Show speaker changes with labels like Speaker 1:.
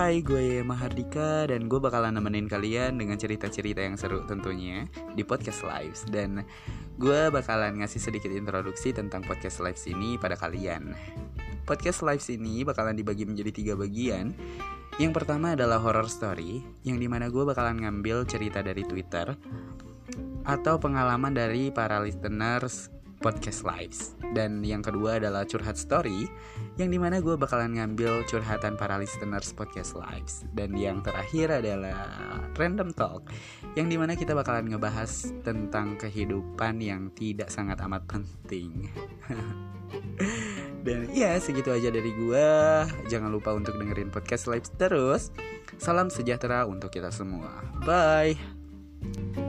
Speaker 1: Hai, gue Mahardika dan gue bakalan nemenin kalian dengan cerita-cerita yang seru tentunya di podcast Lives dan gue bakalan ngasih sedikit introduksi tentang podcast Lives ini pada kalian. Podcast Lives ini bakalan dibagi menjadi tiga bagian. Yang pertama adalah horror story, yang di mana gue bakalan ngambil cerita dari Twitter atau pengalaman dari para listeners podcast lives. Dan yang kedua adalah curhat story yang di mana gue bakalan ngambil curhatan para listeners podcast lives. Dan yang terakhir adalah random talk yang di mana kita bakalan ngebahas tentang kehidupan yang tidak sangat amat penting. Dan ya segitu aja dari gue jangan lupa untuk dengerin podcast lives terus. Salam sejahtera untuk kita semua. Bye